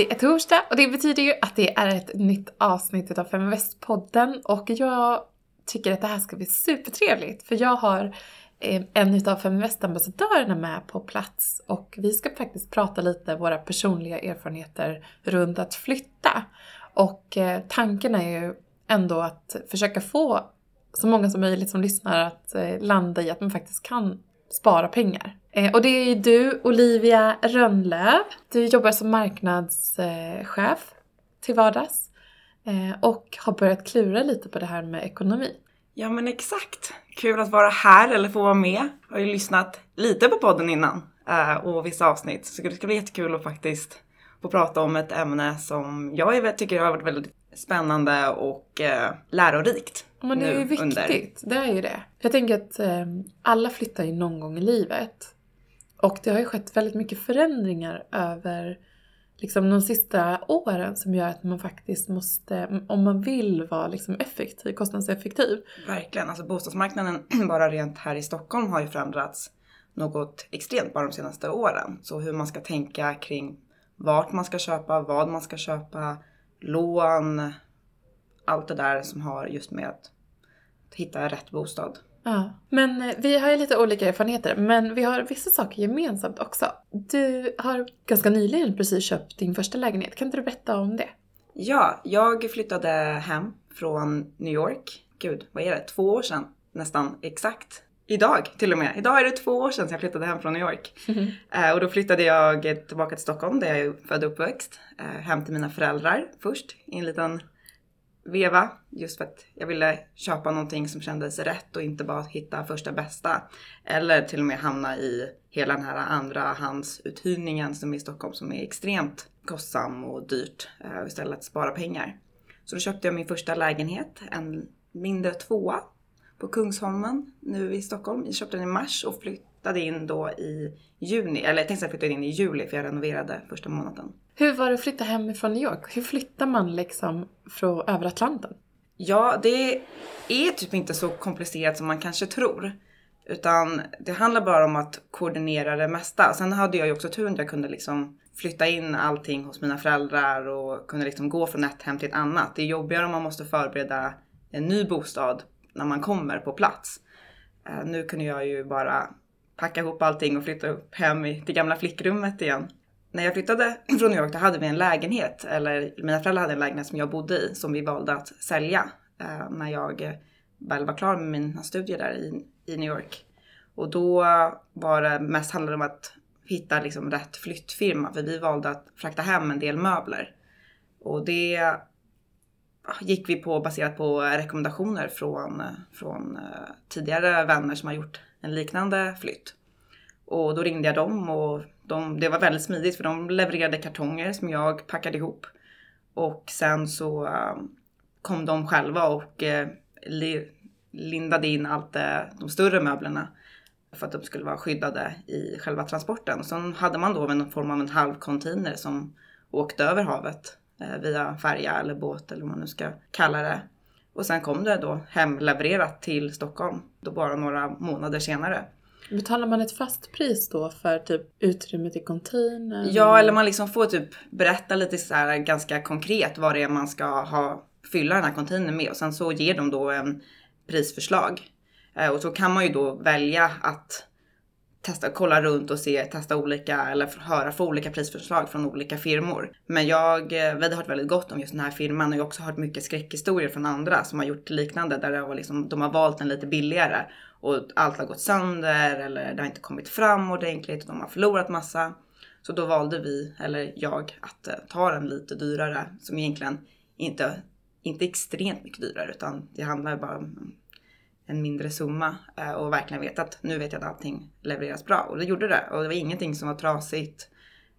Det är torsdag och det betyder ju att det är ett nytt avsnitt av Feminvest-podden och jag tycker att det här ska bli supertrevligt för jag har eh, en utav Feminvest-ambassadörerna med på plats och vi ska faktiskt prata lite våra personliga erfarenheter runt att flytta. Och eh, tanken är ju ändå att försöka få så många som möjligt som lyssnar att eh, landa i att man faktiskt kan spara pengar. Eh, och det är ju du, Olivia Rönnlöv. Du jobbar som marknadschef till vardags eh, och har börjat klura lite på det här med ekonomi. Ja men exakt. Kul att vara här eller få vara med. Jag har ju lyssnat lite på podden innan eh, och vissa avsnitt så det ska bli jättekul att faktiskt få prata om ett ämne som jag tycker har varit väldigt spännande och eh, lärorikt. Men det är ju viktigt, under. det är ju det. Jag tänker att eh, alla flyttar ju någon gång i livet. Och det har ju skett väldigt mycket förändringar över liksom de sista åren som gör att man faktiskt måste, om man vill vara liksom effektiv, kostnadseffektiv. Verkligen, alltså bostadsmarknaden bara rent här i Stockholm har ju förändrats något extremt bara de senaste åren. Så hur man ska tänka kring vart man ska köpa, vad man ska köpa, lån, allt det där som har just med att hitta rätt bostad. Ja, men eh, vi har ju lite olika erfarenheter, men vi har vissa saker gemensamt också. Du har ganska nyligen precis köpt din första lägenhet. Kan inte du berätta om det? Ja, jag flyttade hem från New York. Gud, vad är det? Två år sedan nästan exakt. Idag till och med. Idag är det två år sedan jag flyttade hem från New York. Mm och då flyttade jag tillbaka till Stockholm där jag är född och uppväxt. Eh, hem till mina föräldrar först i en liten veva. Just för att jag ville köpa någonting som kändes rätt och inte bara hitta första bästa. Eller till och med hamna i hela den här andra handsuthyrningen som är i Stockholm som är extremt kostsam och dyrt. Uh, istället spara pengar. Så då köpte jag min första lägenhet, en mindre tvåa på Kungsholmen nu i Stockholm. Jag köpte den i mars och flyttade in då i juni. Eller jag tänkte att jag flyttade in i juli för jag renoverade första månaden. Hur var det att flytta hem från New York? Hur flyttar man liksom från över Atlanten? Ja, det är typ inte så komplicerat som man kanske tror. Utan det handlar bara om att koordinera det mesta. Sen hade jag ju också tur att jag kunde liksom flytta in allting hos mina föräldrar och kunde liksom gå från ett hem till ett annat. Det är jobbigare om man måste förbereda en ny bostad när man kommer på plats. Eh, nu kunde jag ju bara packa ihop allting och flytta upp hem till gamla flickrummet igen när jag flyttade från New York då hade vi en lägenhet, eller mina föräldrar hade en lägenhet som jag bodde i som vi valde att sälja eh, när jag väl var klar med mina studier där i, i New York. Och då var det mest handlade om att hitta liksom rätt flyttfirma för vi valde att frakta hem en del möbler. Och det gick vi på baserat på rekommendationer från, från eh, tidigare vänner som har gjort en liknande flytt. Och då ringde jag dem och de, det var väldigt smidigt för de levererade kartonger som jag packade ihop. Och sen så eh, kom de själva och uh, li, lindade in allt uh, de större möblerna för att de skulle vara skyddade i själva transporten. Sen hade man då en form av en halv container som åkte över havet via färja eller båt eller vad man nu ska kalla det. Och sen kom det då hemlevererat till Stockholm, då bara några månader senare. Betalar man ett fast pris då för typ utrymmet i containern? Ja, eller man liksom får typ berätta lite så här ganska konkret vad det är man ska ha, fylla den här containern med och sen så ger de då en prisförslag. Eh, och så kan man ju då välja att testa, kolla runt och se, testa olika eller höra för olika prisförslag från olika firmor. Men jag, eh, vi hade hört väldigt gott om just den här firman och jag har också hört mycket skräckhistorier från andra som har gjort liknande där det var liksom, de har valt en lite billigare och allt har gått sönder eller det har inte kommit fram ordentligt och de har förlorat massa. Så då valde vi, eller jag, att eh, ta den lite dyrare som egentligen inte, inte extremt mycket dyrare utan det handlar bara om en mindre summa eh, och verkligen veta att nu vet jag att allting levereras bra och det gjorde det och det var ingenting som var trasigt,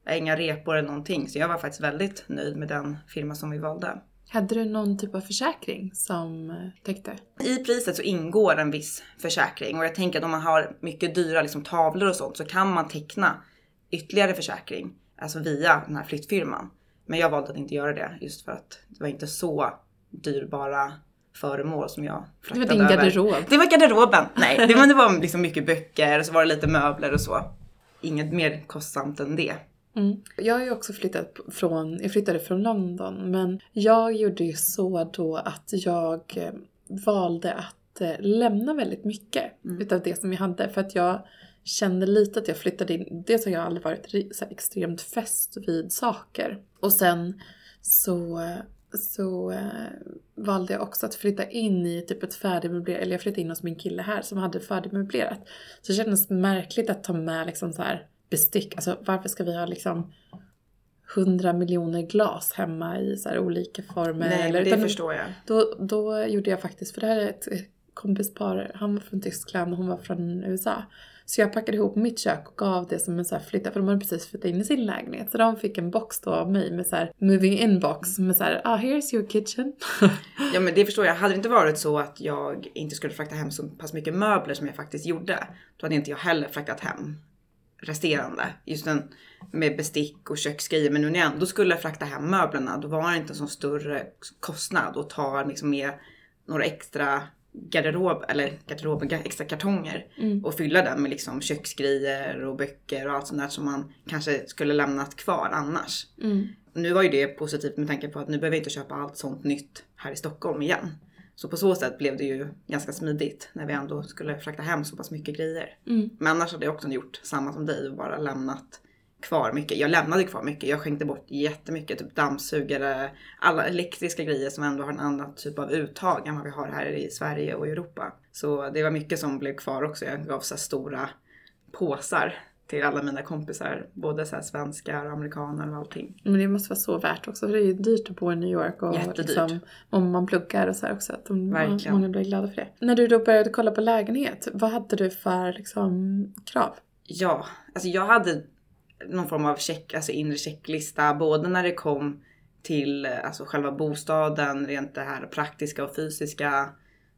eh, inga repor eller någonting så jag var faktiskt väldigt nöjd med den firma som vi valde. Hade du någon typ av försäkring som eh, täckte? I priset så ingår en viss försäkring och jag tänker att om man har mycket dyra liksom, tavlor och sånt så kan man teckna ytterligare försäkring, alltså via den här flyttfirman. Men jag valde att inte göra det just för att det var inte så dyrbara föremål som jag fraktade över. Det var din garderob? Det var garderoben! Nej, det var, det var liksom mycket böcker och så var det lite möbler och så. Inget mer kostsamt än det. Mm. Jag har ju också flyttat från, jag flyttade från London men jag gjorde ju så då att jag eh, valde att eh, lämna väldigt mycket Mm. utav det som jag hade för att jag kände lite att jag flyttade in, dels har jag aldrig varit ri- så extremt fäst vid saker och sen så, så eh, valde jag också att flytta in i typ ett färdigmöblerat, eller jag flyttade in hos min kille här som hade färdigmöblerat. Så det kändes märkligt att ta med liksom så här bestick, alltså varför ska vi ha liksom hundra miljoner glas hemma i så olika former? Nej, eller, det utan förstår jag. då, då gjorde jag faktiskt, för det här är ett kompispar, han var från Tyskland och hon var från USA. Så jag packade ihop mitt kök och gav det som en så här flytta, för de hade precis flyttat in i sin lägenhet. Så de fick en box då av mig med så här moving in box med så här, ah here's your kitchen. Ja men det förstår jag. Hade det inte varit så att jag inte skulle frakta hem så pass mycket möbler som jag faktiskt gjorde. Då hade inte jag heller fraktat hem resterande. Just den med bestick och köksgrejer. Men nu när jag ändå skulle frakta hem möblerna då var det inte en sån större kostnad att ta liksom med några extra garderob, eller garderober, ga- extra kartonger Mm. och fylla den med liksom köksgrejer och böcker och allt sånt där som man kanske skulle lämnat kvar annars. Mm. Nu var ju det positivt med tanke på att nu behöver jag inte köpa allt sånt nytt här i Stockholm igen. Så på så sätt blev det ju ganska smidigt när vi ändå skulle frakta hem så pass mycket grejer. Mm. Men annars hade jag också gjort samma som dig och bara lämnat kvar mycket. Jag lämnade kvar mycket. Jag skänkte bort jättemycket. Typ dammsugare, alla elektriska grejer som ändå har en annan typ av uttag än vad vi har här i Sverige och Europa. Så det var mycket som blev kvar också. Jag gav så stora påsar till alla mina kompisar. Både så här svenskar och amerikaner och allting. Men det måste vara så värt också, för det är ju dyrt att bo i New York och Jättedyrt. liksom, om man pluggar och så här också. Att de, Verkligen. många blir glada för det. När du då började kolla på lägenhet, vad hade du för liksom krav? Ja, alltså jag hade någon form av check, alltså inre checklista både när det kom till alltså själva bostaden, rent det här praktiska och fysiska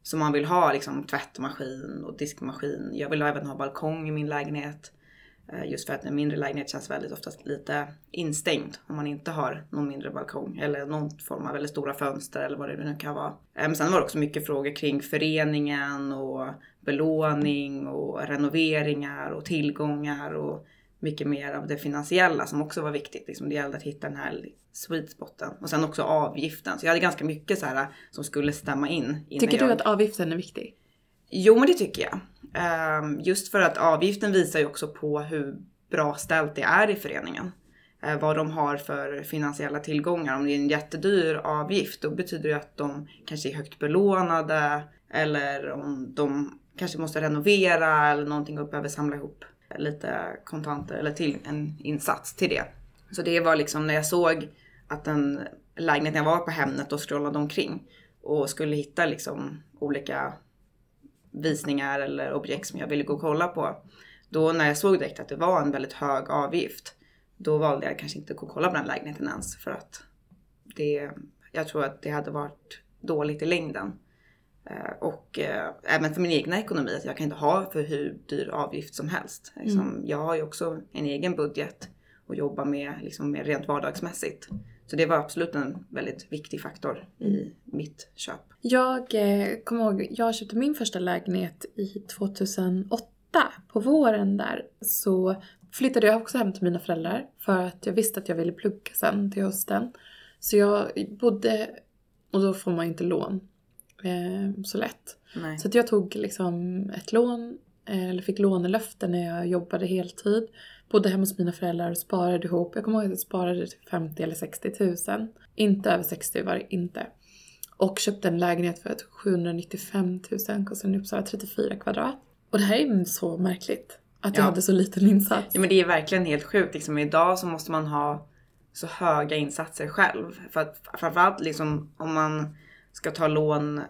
som man vill ha, liksom tvättmaskin och diskmaskin. Jag vill även ha balkong i min lägenhet. Eh, Just för att en mindre lägenhet känns väldigt oftast lite instängd om man inte har någon mindre balkong eller någon form av väldigt stora fönster eller vad det nu kan vara. Eh, Men sen var det också mycket frågor kring föreningen och belåning och renoveringar och tillgångar och mycket mer av det finansiella som också var viktigt. Liksom det gällde att hitta den här sweet spoten. Och sen också avgiften. Så jag hade ganska mycket så här som skulle stämma in. Tycker jag... du att avgiften är viktig? Jo, men det tycker jag. Ehm, just för att avgiften visar ju också på hur bra ställt det är i föreningen. Ehm, vad de har för finansiella tillgångar. Om det är en jättedyr avgift då betyder det att de kanske är högt belånade eller om de kanske måste renovera eller någonting och behöver samla ihop lite kontanter eller till en insats till det. Så det var liksom när jag såg att en lägenhet när jag var på Hemnet och scrollade omkring och skulle hitta liksom olika visningar eller objekt som jag ville gå och kolla på. Då när jag såg direkt att det var en väldigt hög avgift, då valde jag kanske inte att gå och kolla på den lägenheten ens för att det, jag tror att det hade varit dåligt i längden. Eh, Och eh, även för min egna ekonomi, att jag kan inte ha för hur dyr avgift som helst. Liksom, Jag har ju också en egen budget och jobbar med, liksom, med rent vardagsmässigt. Så det var absolut en väldigt viktig faktor i mitt köp. Jag eh, kommer ihåg, jag köpte min första lägenhet i 2008. På våren där så flyttade jag också hem till mina föräldrar för att jag visste att jag ville plugga sen till hösten. Så jag bodde, och då får man inte lån eh, så lätt. Nej. Så att jag tog liksom ett lån, eh, eller fick lånelöfte när jag jobbade heltid. Bodde hemma hos mina föräldrar och sparade ihop. Jag kommer ihåg att jag sparade typ 50 eller 60 tusen. Inte över 60 var det inte. Och köpte en lägenhet för ett 795 000, kostade i Uppsala 34 kvadrat. Och det här är så märkligt. Att jag Ja. hade så liten insats. Ja men det är verkligen helt sjukt. Liksom, idag så måste man ha så höga insatser själv. För att framförallt liksom om man ska ta lån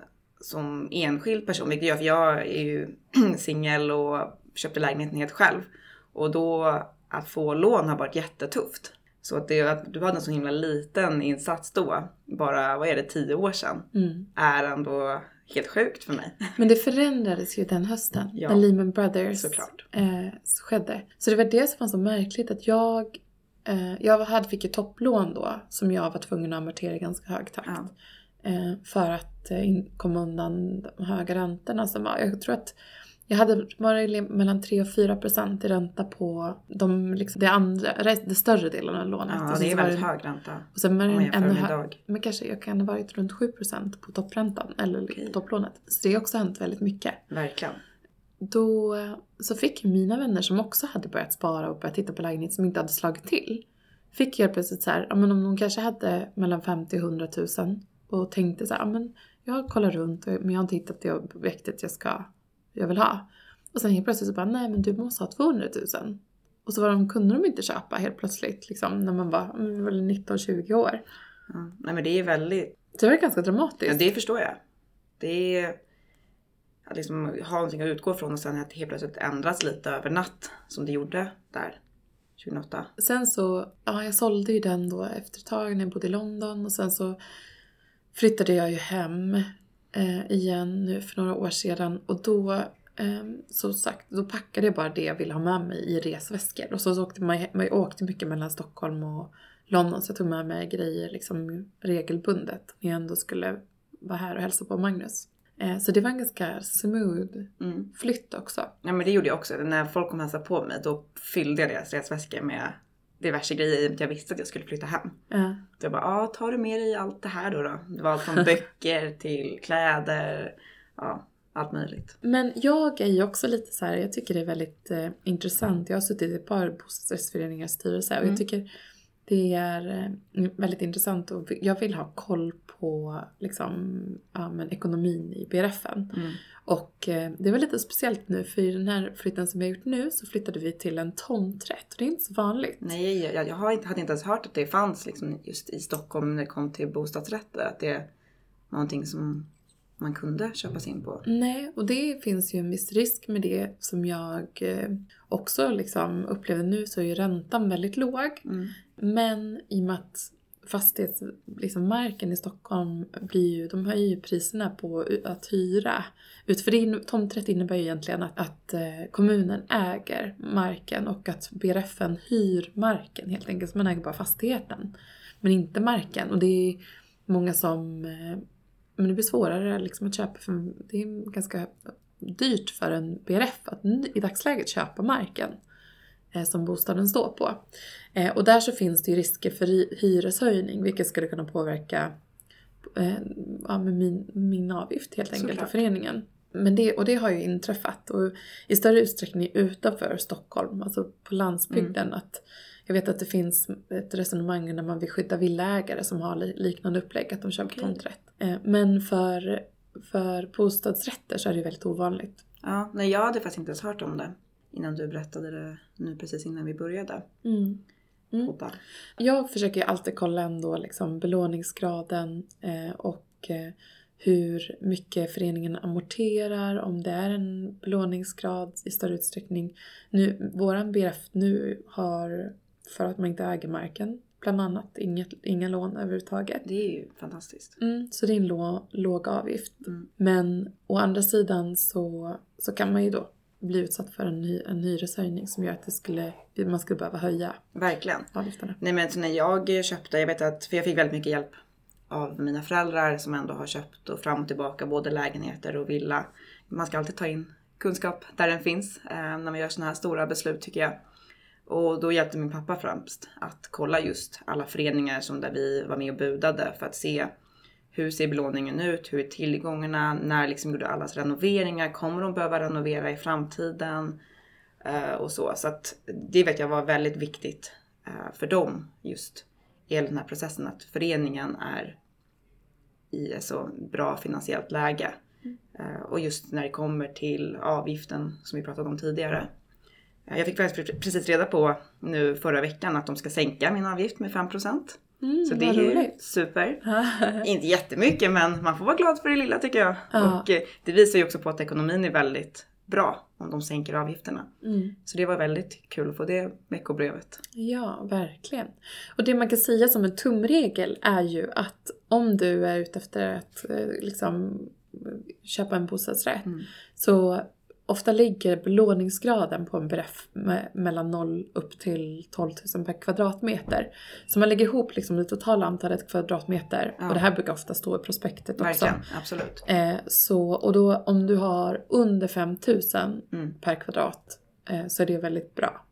som enskild person, vilket jag, för jag är ju singel och köpte lägenheten helt själv. Och då att få lån har varit jättetufft. Så att, det, att du hade en så himla liten insats då, bara vad är det, tio år sedan, Mm. är ändå helt sjukt för mig. Men det förändrades ju den hösten. Ja, när Lehman Brothers. Eh, skedde. Så det var det som var så märkligt att jag eh, jag hade, fick ju topplån då som jag var tvungen att amortera i ganska hög takt. Ja. Eh, för att eh, komma undan de höga räntorna som var. Jag tror att jag hade varit mellan 3 och 4 procent i ränta på de, liksom, det andra, det större delen av lånet. Ja, det är väldigt hög ränta. Och sen var Om det ännu idag. Men kanske jag kan ha varit runt 7 procent på toppräntan eller Okej. topplånet. Så det har också hänt väldigt mycket. Verkligen. Då så fick mina vänner som också hade börjat spara och börjat titta på lägenhet som inte hade slagit till. Fick helt plötsligt så här, ja men om de kanske hade mellan 50 och 100 000 och tänkte så här, ja men jag kollar runt och- men jag har inte hittat det objektet jag ska, jag vill ha. Och sen helt plötsligt så bara, nej men du måste ha 200 000. Och så var de, kunde de inte köpa helt plötsligt liksom när man var, men vi var 19-20 år. Ja. Nej men det är väldigt, det var ganska dramatiskt. ja, det förstår jag. Det är att liksom ha någonting att utgå från och sen att helt plötsligt ändras lite över natt som det gjorde där 2008. Sen så, ja jag sålde ju den då efter ett tag när jag bodde i London och sen så flyttade jag ju hem eh, igen nu för några år sedan och då eh, så sagt, då packade jag bara det jag ville ha med mig i resväskor och så, så åkte man, man åkte mycket mellan Stockholm och London så jag tog med mig grejer liksom regelbundet när jag ändå skulle vara här och hälsa på Magnus. Eh, så det var en ganska smooth Mm. flytt också. Ja men det gjorde jag också. När folk kom och hälsade på mig då fyllde jag deras resväskor med diverse grejer i och med att jag visste att jag skulle flytta hem. Eh, Så jag bara, ja tar du med dig allt det här då? då? Det var allt från böcker till kläder, ja allt möjligt. Men jag är ju också lite så här, jag tycker det är väldigt eh, intressant. Jag har suttit i ett par bostadsrättsföreningars styrelse och Mm. jag tycker det är eh, väldigt intressant och jag vill ha koll på liksom, ja, men ekonomin i BRFen. Mm. Och eh, det var lite speciellt nu för i den här flytten som vi har gjort nu så flyttade vi till en tomträtt och det är inte så vanligt. Nej, jag, jag hade inte ens hört att det fanns liksom just i Stockholm när det kom till bostadsrätter. Att det är någonting som man kunde köpa sig in på. Nej, och det finns ju en viss risk med det som jag eh, också liksom upplever nu så är ju räntan väldigt låg. Mm. Men i och med att Fastighetsmarken liksom i Stockholm blir ju, de höjer ju priserna på att hyra ut. För det in, tomträtt innebär ju egentligen att, att eh, kommunen äger marken och att BRFen hyr marken helt enkelt. Så man äger bara fastigheten. Men inte marken. Och det är många som, eh, men det blir svårare liksom att köpa för det är ganska dyrt för en BRF att i dagsläget köpa marken som bostaden står på. Eh, och där så finns det ju risker för hy- hyreshöjning vilket skulle kunna påverka eh, ja, min, min avgift helt enkelt Såklart. till föreningen. Men det, och det har ju inträffat och i större utsträckning utanför Stockholm, alltså på landsbygden. Att jag vet att det finns ett resonemang när man vill skydda villaägare som har li- liknande upplägg, att de köper Okej. tomträtt. Eh, men för, för bostadsrätter så är det väldigt ovanligt. Ja, nej jag hade faktiskt inte ens hört om det innan du berättade det nu precis innan vi började Mm. Mm. Jag försöker ju alltid kolla ändå liksom belåningsgraden eh, och eh, hur mycket föreningen amorterar, om det är en belåningsgrad i större utsträckning. Nu, våran BRF nu har, för att man inte äger marken, bland annat inget, inga lån överhuvudtaget. Det är ju fantastiskt. Mm, så det är en lå, låg avgift. Mm. Men å andra sidan så, så kan man ju då bli utsatt för en, en hyreshöjning som gör att det skulle, man skulle behöva höja Verkligen. avgifterna. Nej men så när jag köpte, jag vet att, för jag fick väldigt mycket hjälp av mina föräldrar som ändå har köpt och fram och tillbaka både lägenheter och villa. Man ska alltid ta in kunskap där den finns eh, när man gör sådana här stora beslut tycker jag. Och då hjälpte min pappa främst att kolla just alla föreningar som där vi var med och budade för att se hur ser belåningen ut? Hur är tillgångarna? När liksom gjorde allas renoveringar? Kommer de behöva renovera i framtiden? Eh, och så. Så att det vet jag var väldigt viktigt eh, för dem just i hela den här processen. Att föreningen är i ett så bra finansiellt läge. Eh, och just när det kommer till avgiften som vi pratade om tidigare. Eh, jag fick faktiskt pre- precis reda på nu förra veckan att de ska sänka min avgift med 5%. Mm, Så det är roligt. super. Inte jättemycket men man får vara glad för det lilla tycker jag. Ja. Och eh, det visar ju också på att ekonomin är väldigt bra om de sänker avgifterna. Mm. Så det var väldigt kul att få det veckobrevet. Ja, verkligen. Och det man kan säga som en tumregel är ju att om du är ute efter att eh, liksom, köpa en bostadsrätt Mm. så ofta ligger belåningsgraden på en BRF med, mellan 0 upp till 12 000 per kvadratmeter. Så man lägger ihop liksom det totala antalet kvadratmeter Ja. och det här brukar ofta stå i prospektet också. Verkligen, absolut. Eh, så, och då om du har under 5 000 Mm. per kvadrat eh, så är det väldigt bra.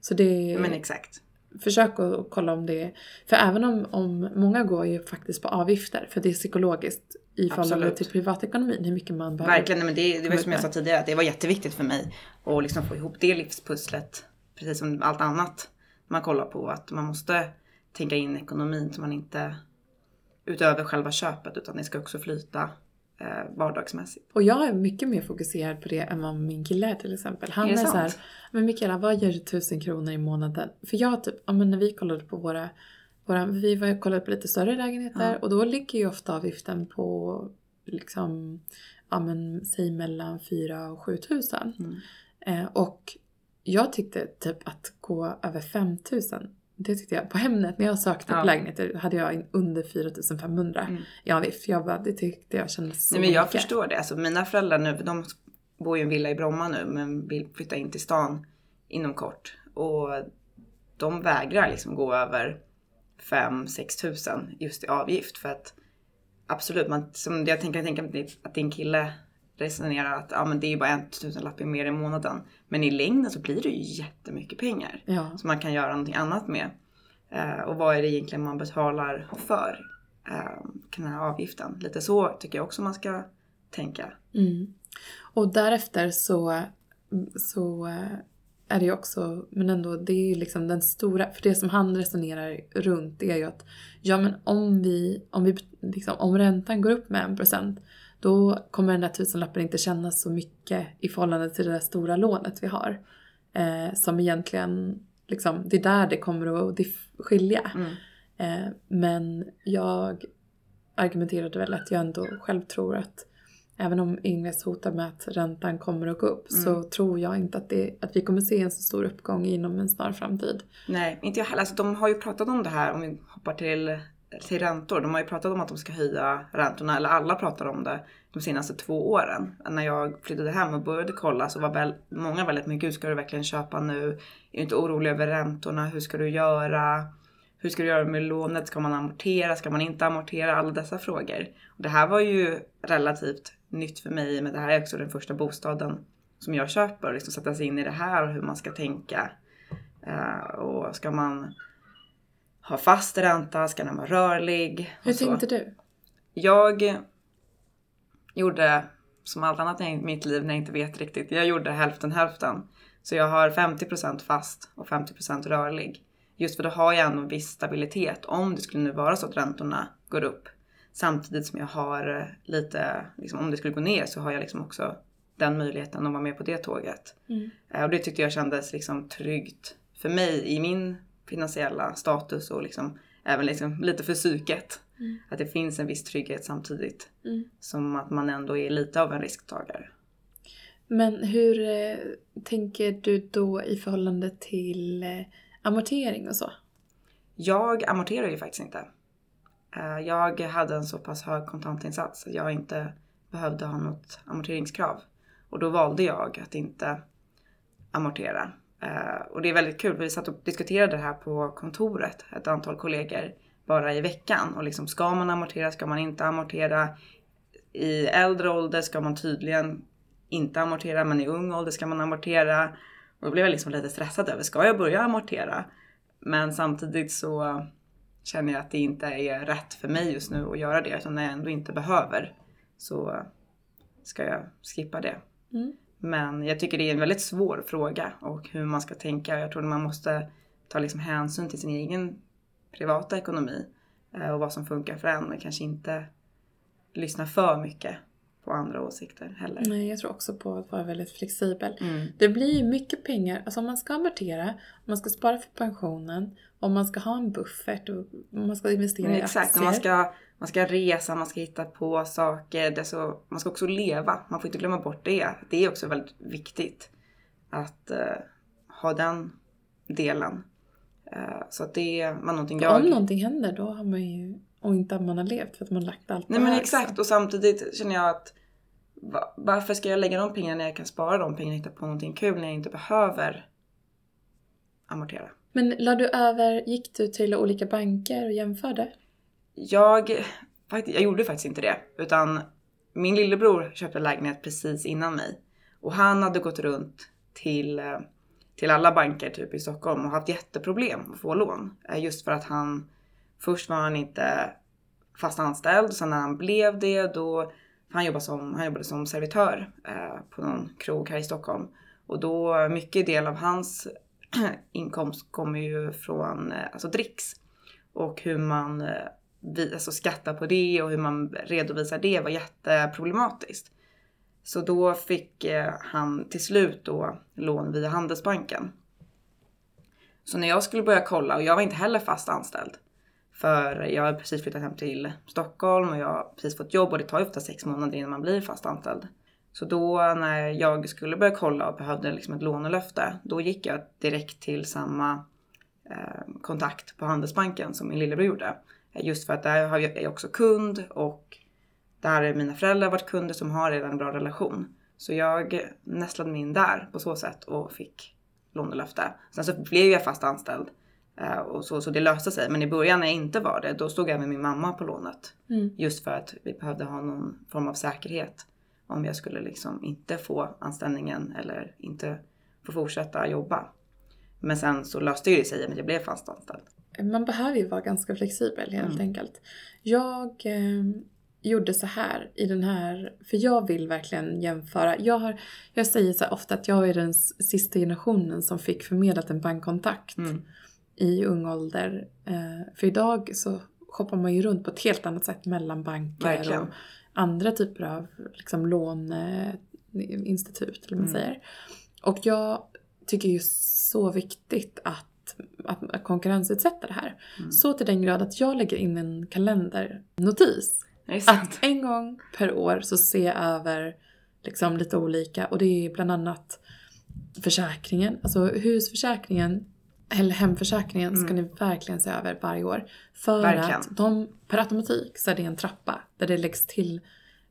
Så det, Men exakt. försök att kolla om det För även om, om många går ju faktiskt på avgifter för det är psykologiskt i förhållande till privatekonomin hur mycket man behöver. Verkligen, nej, men det, det var som jag sa tidigare att det var jätteviktigt för mig att liksom få ihop det livspusslet. Precis som allt annat man kollar på. Att man måste tänka in ekonomin så man inte utöver själva köpet utan det ska också flyta eh, vardagsmässigt. Och jag är mycket mer fokuserad på det än vad min kille är till exempel. Han Är är, så här, men Mikaela vad gör du tusen kronor i månaden? För jag typ, ja men när vi kollade på våra, våra vi var kollade på lite större lägenheter Ja. och då ligger ju ofta avgiften på liksom, ja men säg mellan 4 och 7 tusen. Mm. Eh, och jag tyckte typ att gå över 5 tusen det tyckte jag, på Hemnet när jag sökte Ja. på lägenheter hade jag in under 4500 Mm. i avgift. Jag bara, det tyckte jag kändes så Nej, men jag mycket. förstår det. Alltså, mina föräldrar nu, de bor ju i en villa i Bromma nu men vill flytta in till stan inom kort. Och de vägrar liksom gå över 5-6 tusen just i avgift för att absolut, man, som jag tänker, jag tänker att- din kille resonerar att ja, men det är ju bara en tusenlapp mer i månaden. Men i längden så blir det ju jättemycket pengar Ja. som man kan göra någonting annat med. Eh, och vad är det egentligen man betalar för eh, den här avgiften? Lite så tycker jag också man ska tänka. Mm. Och därefter så, så eh, är det ju också, men ändå det är ju liksom den stora, för det som han resonerar runt är ju att ja men om vi, om vi liksom, om räntan går upp med en procent då kommer den där tusenlappen inte kännas så mycket i förhållande till det där stora lånet vi har. Eh, som egentligen, liksom, det är där det kommer att skilja. Mm. Eh, men jag argumenterade väl att jag ändå själv tror att även om Ingves hotar med att räntan kommer att gå upp Mm. så tror jag inte att, det, att vi kommer se en så stor uppgång inom en snar framtid. Nej, inte jag heller. Alltså, de har ju pratat om det här, om vi hoppar till, till räntor. De har ju pratat om att de ska höja räntorna, eller alla pratar om det, de senaste två åren. När jag flyttade hem och började kolla så var väl många väldigt mycket, hur ska du verkligen köpa nu? Är du inte orolig över räntorna? Hur ska du göra? Hur ska du göra med lånet? Ska man amortera? Ska man inte amortera? Alla dessa frågor. Och det här var ju relativt nytt för mig, men det här är också den första bostaden som jag köper. Liksom sätta sig in i det här och hur man ska tänka. Eh, och ska man ha fast ränta? Ska den vara rörlig? Hur så. tänkte du? Jag gjorde som allt annat i mitt liv när jag inte vet riktigt. Jag gjorde hälften hälften. Så jag har 50% fast och 50% rörlig. Just för då har jag ändå en viss stabilitet om det skulle nu vara så att räntorna går upp. Samtidigt som jag har eh, lite, liksom, om det skulle gå ner så har jag liksom också den möjligheten att vara med på det tåget. Mm. Eh, Och det tyckte jag kändes liksom tryggt för mig i min finansiella status och liksom även liksom lite för psyket. Mm. Att det finns en viss trygghet samtidigt Mm. som att man ändå är lite av en risktagare. Men hur eh, tänker du då i förhållande till eh, amortering och så? Jag amorterar ju faktiskt inte. Eh, jag hade en så pass hög kontantinsats att jag inte behövde ha något amorteringskrav. Och då valde jag att inte amortera. Eh, och det är väldigt kul, vi satt och diskuterade det här på kontoret, ett antal kollegor, bara i veckan. Och liksom, ska man amortera, ska man inte amortera? I äldre ålder ska man tydligen inte amortera, men i ung ålder ska man amortera. Och då blev jag liksom lite stressad över, ska jag börja amortera? Men samtidigt så känner jag att det inte är rätt för mig just nu att göra det. Utan när jag ändå inte behöver så ska jag skippa det. Mm. Men jag tycker det är en väldigt svår fråga och hur man ska tänka. Jag tror att man måste ta liksom hänsyn till sin egen privata ekonomi eh, och vad som funkar för en. Men kanske inte lyssna för mycket på andra åsikter heller. Nej, jag tror också på att vara väldigt flexibel. Mm. Det blir ju mycket pengar, alltså om man ska amortera, om man ska spara för pensionen, om man ska ha en buffert och om man ska investera Men i exakt, aktier. när man ska, man ska resa, man ska hitta på saker. Det är så, man ska också leva. Man får inte glömma bort det. Det är också väldigt viktigt att eh, ha den delen. Eh, så att det var någonting jag... Om någonting händer då har man ju, och inte att man har levt för att man har lagt allt Nej men exakt så. och samtidigt känner jag att va- varför ska jag lägga de pengarna när jag kan spara de pengarna och hitta på någonting kul när jag inte behöver amortera? Men la du över, gick du till olika banker och jämförde? Jag, jag gjorde faktiskt inte det. Utan min lillebror köpte lägenhet precis innan mig. Och han hade gått runt till, eh, till alla banker typ i Stockholm och haft jätteproblem att få lån. Eh, Just för att han, först var han inte fast anställd. Sen när han blev det då, han jobbade som, han jobbade som servitör eh, på någon krog här i Stockholm. Och då, mycket del av hans inkomst kommer ju från eh, alltså dricks. Och hur man eh, vi, alltså skattar på det och hur man redovisar det var jätteproblematiskt. Så då fick eh, han till slut då lån via Handelsbanken. Så när jag skulle börja kolla, och jag var inte heller fast anställd. För jag har precis flyttat hem till Stockholm och jag har precis fått jobb och det tar ju ofta sex månader innan man blir fast anställd. Så då när jag skulle börja kolla och behövde liksom ett lånelöfte, då gick jag direkt till samma eh, kontakt på Handelsbanken som min lillebror gjorde. Just för att där har jag är jag också kund och där har mina föräldrar varit kunder som har redan en bra relation. Så jag nästlade mig in där på så sätt och fick lånelöfte. Sen så blev jag fast anställd eh, och så, så det löste sig. Men i början när jag inte var det, då stod jag med min mamma på lånet. Mm. Just för att vi behövde ha någon form av säkerhet om jag skulle liksom inte få anställningen eller inte få fortsätta jobba. Men sen så löste det sig att jag blev fast anställd. Man behöver ju vara ganska flexibel helt Mm. enkelt. Jag eh, gjorde så här i den här, för jag vill verkligen jämföra. Jag, har, jag säger så ofta att jag är den sista generationen som fick förmedlat en bankkontakt Mm. I ung ålder. Eh, för idag så shoppar man ju runt på ett helt annat sätt mellan banker Verkligen. och andra typer av liksom, låneinstitut. Eller man Mm. säger. Och jag tycker ju så viktigt att, att, konkurrensutsätta det här. Mm. Så till den grad att jag lägger in en kalendernotis. Att en gång per år så ser jag över liksom lite olika och det är bland annat försäkringen, alltså husförsäkringen eller hemförsäkringen ska ni verkligen se över varje år. För Mm. Verkligen. att de per automatik så är det en trappa där det läggs till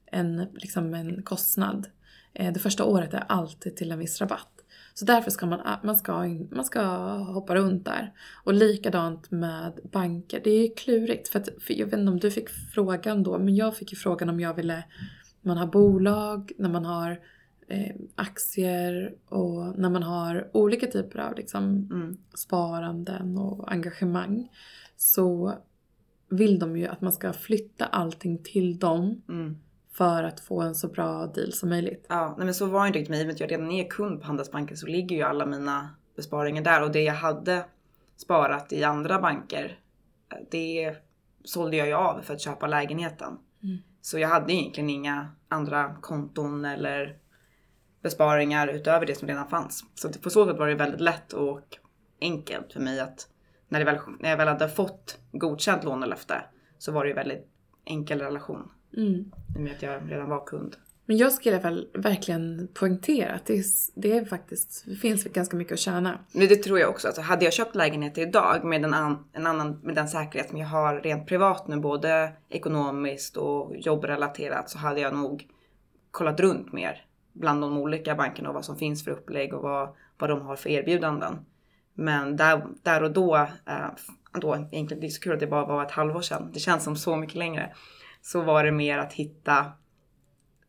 en, liksom en kostnad. Eh, Det första året är alltid till en viss rabatt. Så därför ska man, man, ska, man ska hoppa runt där. Och likadant med banker. Det är klurigt. För, att, för jag vet inte om du fick frågan då, men jag fick ju frågan om jag ville... Man har bolag, när man har eh, aktier och när man har olika typer av liksom, Mm. sparanden och engagemang. Så vill de ju att man ska flytta allting till dem Mm. för att få en så bra deal som möjligt. Ja, nej men så var det inte riktigt med i och med att jag redan är kund på Handelsbanken så ligger ju alla mina besparingar där och det jag hade sparat i andra banker eh, det sålde jag ju av för att köpa lägenheten. Mm. Så jag hade egentligen inga andra konton eller besparingar utöver det som redan fanns. Så på så sätt var det väldigt lätt och enkelt för mig att när, det väl, när jag väl hade fått godkänt lånelöfte så var det ju väldigt enkel relation Mm. i och med att jag redan var kund. Men jag skulle i alla fall verkligen poängtera att det, är, det är faktiskt, det finns ganska mycket att tjäna. Men det tror jag också. Alltså, hade jag köpt lägenhet idag med en, an, en annan, med den säkerhet som jag har rent privat nu, både ekonomiskt och jobbrelaterat, så hade jag nog kollat runt mer bland de olika bankerna och vad som finns för upplägg och vad, vad de har för erbjudanden. Men där, där och då, eh, då, egentligen det är så kul att det bara var ett halvår sedan, det känns som så mycket längre, så var det mer att hitta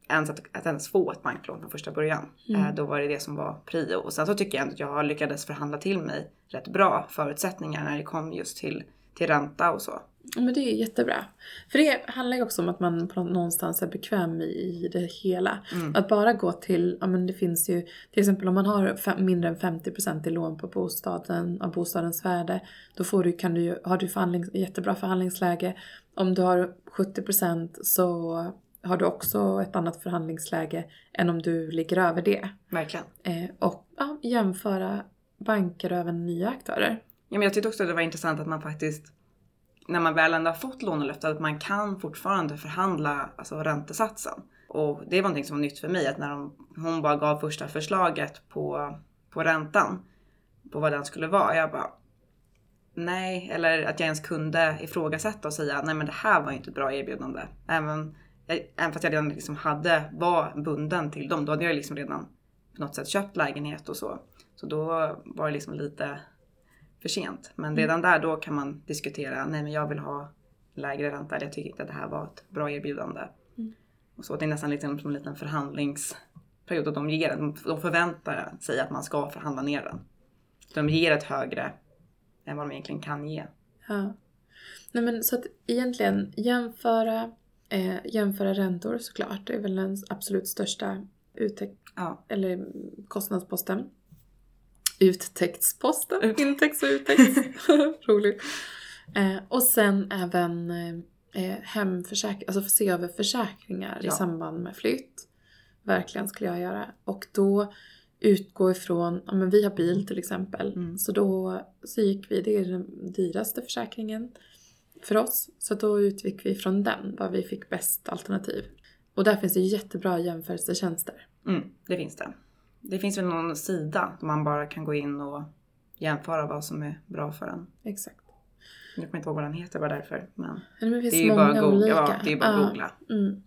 ens att, att ens få ett banklån från första början. Eh, då var det det som var prio. Och sen så tycker jag ändå att jag har lyckades förhandla till mig rätt bra förutsättningar när det kom just till, till ränta och så. Men det är jättebra. För det handlar ju också om att man på någonstans är bekväm i, det hela. Mm. Att bara gå till, ja men det finns ju, till exempel om man har fem, mindre än 50% i lån på bostaden, av bostadens värde, då får du, kan du, har du förhandlings, jättebra förhandlingsläge. Om du har 70% så har du också ett annat förhandlingsläge än om du ligger över det. Verkligen. Eh, och ja, jämföra banker och även nya aktörer. Ja, men jag tyckte också att det var intressant att man faktiskt, när man väl ändå har fått lånelöftet att man kan fortfarande förhandla alltså, räntesatsen. Och det var någonting som var nytt för mig, att när de, hon bara gav första förslaget på, på räntan, på vad den skulle vara, jag bara Nej, eller att jag ens kunde ifrågasätta och säga nej men det här var ju inte ett bra erbjudande. Även även fast jag redan liksom hade, var bunden till dem, då hade jag liksom redan på något sätt köpt lägenhet och så. Så då var det liksom lite för sent. Men Mm. redan där då kan man diskutera, nej men jag vill ha lägre ränta, eller jag tycker inte att det här var ett bra erbjudande. Mm. Och så det är nästan liksom som en liten förhandlingsperiod och de ger de förväntar sig att man ska förhandla ner den. De ger ett högre än vad de egentligen kan ge. Ja. Nej men så att egentligen jämföra, eh, jämföra räntor såklart. Det är väl den absolut största uttäck- Ja, eller kostnadsposten. Uttäktsposten. Ut- Intäkts och uttäkts. Roligt. Eh, och sen även eh, hemförsäkring, alltså se över försäkringar i Ja. samband med flytt. Verkligen skulle jag göra. Och då utgå ifrån, ja men vi har bil till exempel. Mm. Så då så gick vi, det är den dyraste försäkringen för oss. Så då utgick vi från den, vad vi fick bäst alternativ. Och där finns det jättebra jämförelsetjänster. mm, det finns det. Det finns väl någon sida där man bara kan gå in och jämföra vad som är bra för en. Exakt. Nu kommer jag inte ihåg vad den heter bara därför. Men Men det finns det är ju bara, googla, ja, det är bara att googla. Mm.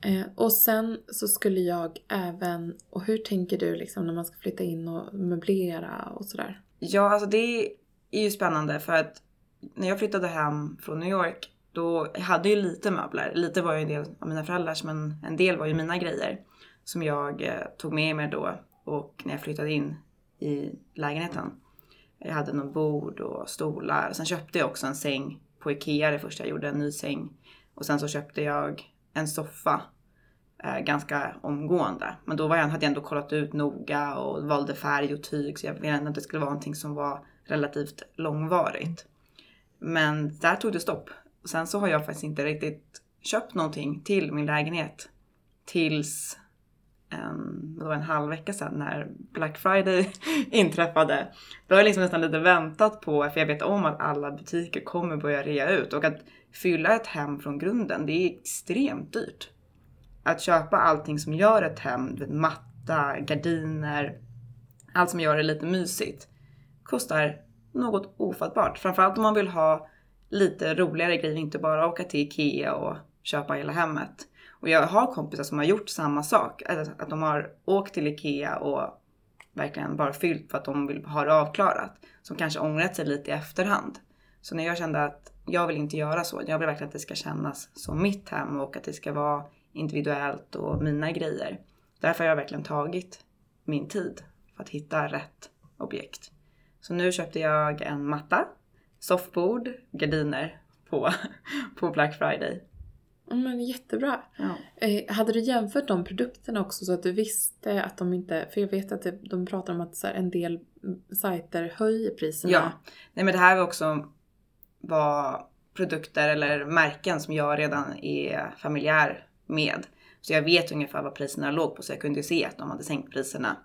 Eh, och sen så skulle jag även, och hur tänker du liksom när man ska flytta in och möblera och sådär? Ja, alltså det är ju spännande för att när jag flyttade hem från New York då jag hade ju lite möbler. Lite var ju en del av mina föräldrars men en del var ju mina grejer som jag eh, tog med mig då och när jag flyttade in i lägenheten. Jag hade någon bord och stolar. Sen köpte jag också en säng på Ikea det första jag gjorde, en ny säng. Och sen så köpte jag en soffa eh, ganska omgående. Men då var jag, hade jag ändå kollat ut noga och valde färg och tyg så jag ville ändå att det skulle vara någonting som var relativt långvarigt. Men där tog det stopp. Och sen så har jag faktiskt inte riktigt köpt någonting till min lägenhet tills en, det var en halv vecka sedan när Black Friday inträffade. Då har jag liksom nästan lite väntat på, för jag vet om att alla butiker kommer börja rea ut och att fylla ett hem från grunden, det är extremt dyrt. Att köpa allting som gör ett hem, matta, gardiner, allt som gör det lite mysigt, kostar något ofattbart. Framförallt om man vill ha lite roligare grejer, inte bara åka till Ikea och köpa hela hemmet. Och jag har kompisar som har gjort samma sak. Alltså att de har åkt till Ikea och verkligen bara fyllt för att de vill ha det avklarat. Som kanske ångrat sig lite i efterhand. Så när jag kände att jag vill inte göra så. Jag vill verkligen att det ska kännas som mitt hem och att det ska vara individuellt och mina grejer. Därför har jag verkligen tagit min tid för att hitta rätt objekt. Så nu köpte jag en matta, soffbord, gardiner på, på Black Friday. Men jättebra. Ja. Eh, hade du jämfört de produkterna också så att du visste att de inte, för jag vet att det, de pratar om att så här, en del sajter höjer priserna. Ja, nej men det här var också var produkter eller märken som jag redan är familjär med. Så jag vet ungefär vad priserna låg på så jag kunde ju se att de hade sänkt priserna.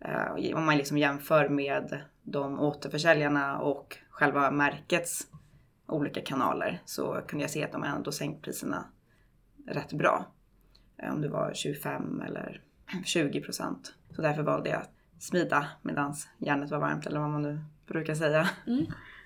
Eh, om man liksom jämför med de återförsäljarna och själva märkets olika kanaler så kunde jag se att de ändå sänkt priserna rätt bra. Eh, Om det var 25 eller 20 procent. Så därför valde jag att smida medan järnet var varmt eller vad man nu brukar säga.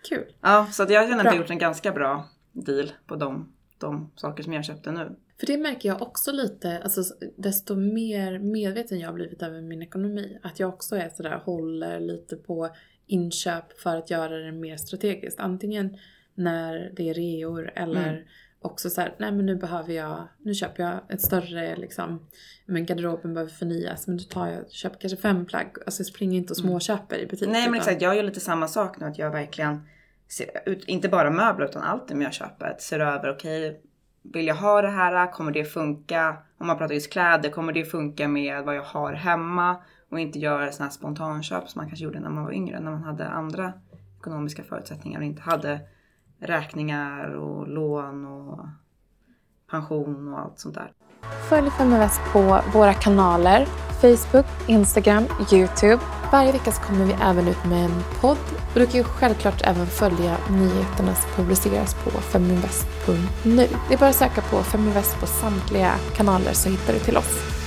Kul. Ja, så jag känner att jag gjort en ganska bra deal på de, de saker som jag köpte nu. För det märker jag också lite, alltså desto mer medveten jag har blivit över min ekonomi. Att jag också är sådär, håller lite på inköp för att göra det mer strategiskt. Antingen när det är reor eller Mm. Också så här, nej men nu behöver jag, nu köper jag ett större liksom, men garderoben behöver förnyas men då tar jag, köper kanske fem plagg. Alltså jag springer inte och småköper i butik. Mm. Nej men exakt, jag gör lite samma sak nu. Att jag verkligen, ser ut, inte bara möbler utan allt det jag köper. Ser över, okej, vill jag ha det här? Kommer det funka? Om man pratar just kläder, kommer det funka med vad jag har hemma? Och inte göra sådana här spontanköp som man kanske gjorde när man var yngre. När man hade andra ekonomiska förutsättningar och inte hade räkningar och lån och pension och allt sånt där. Följ Feminvest på våra kanaler Facebook, Instagram, Youtube. Varje vecka så kommer vi även ut med en podd. Och du kan ju självklart även följa nyheterna som publiceras på feminvest.nu. Det är bara att söka på Feminvest på samtliga kanaler så hittar du till oss.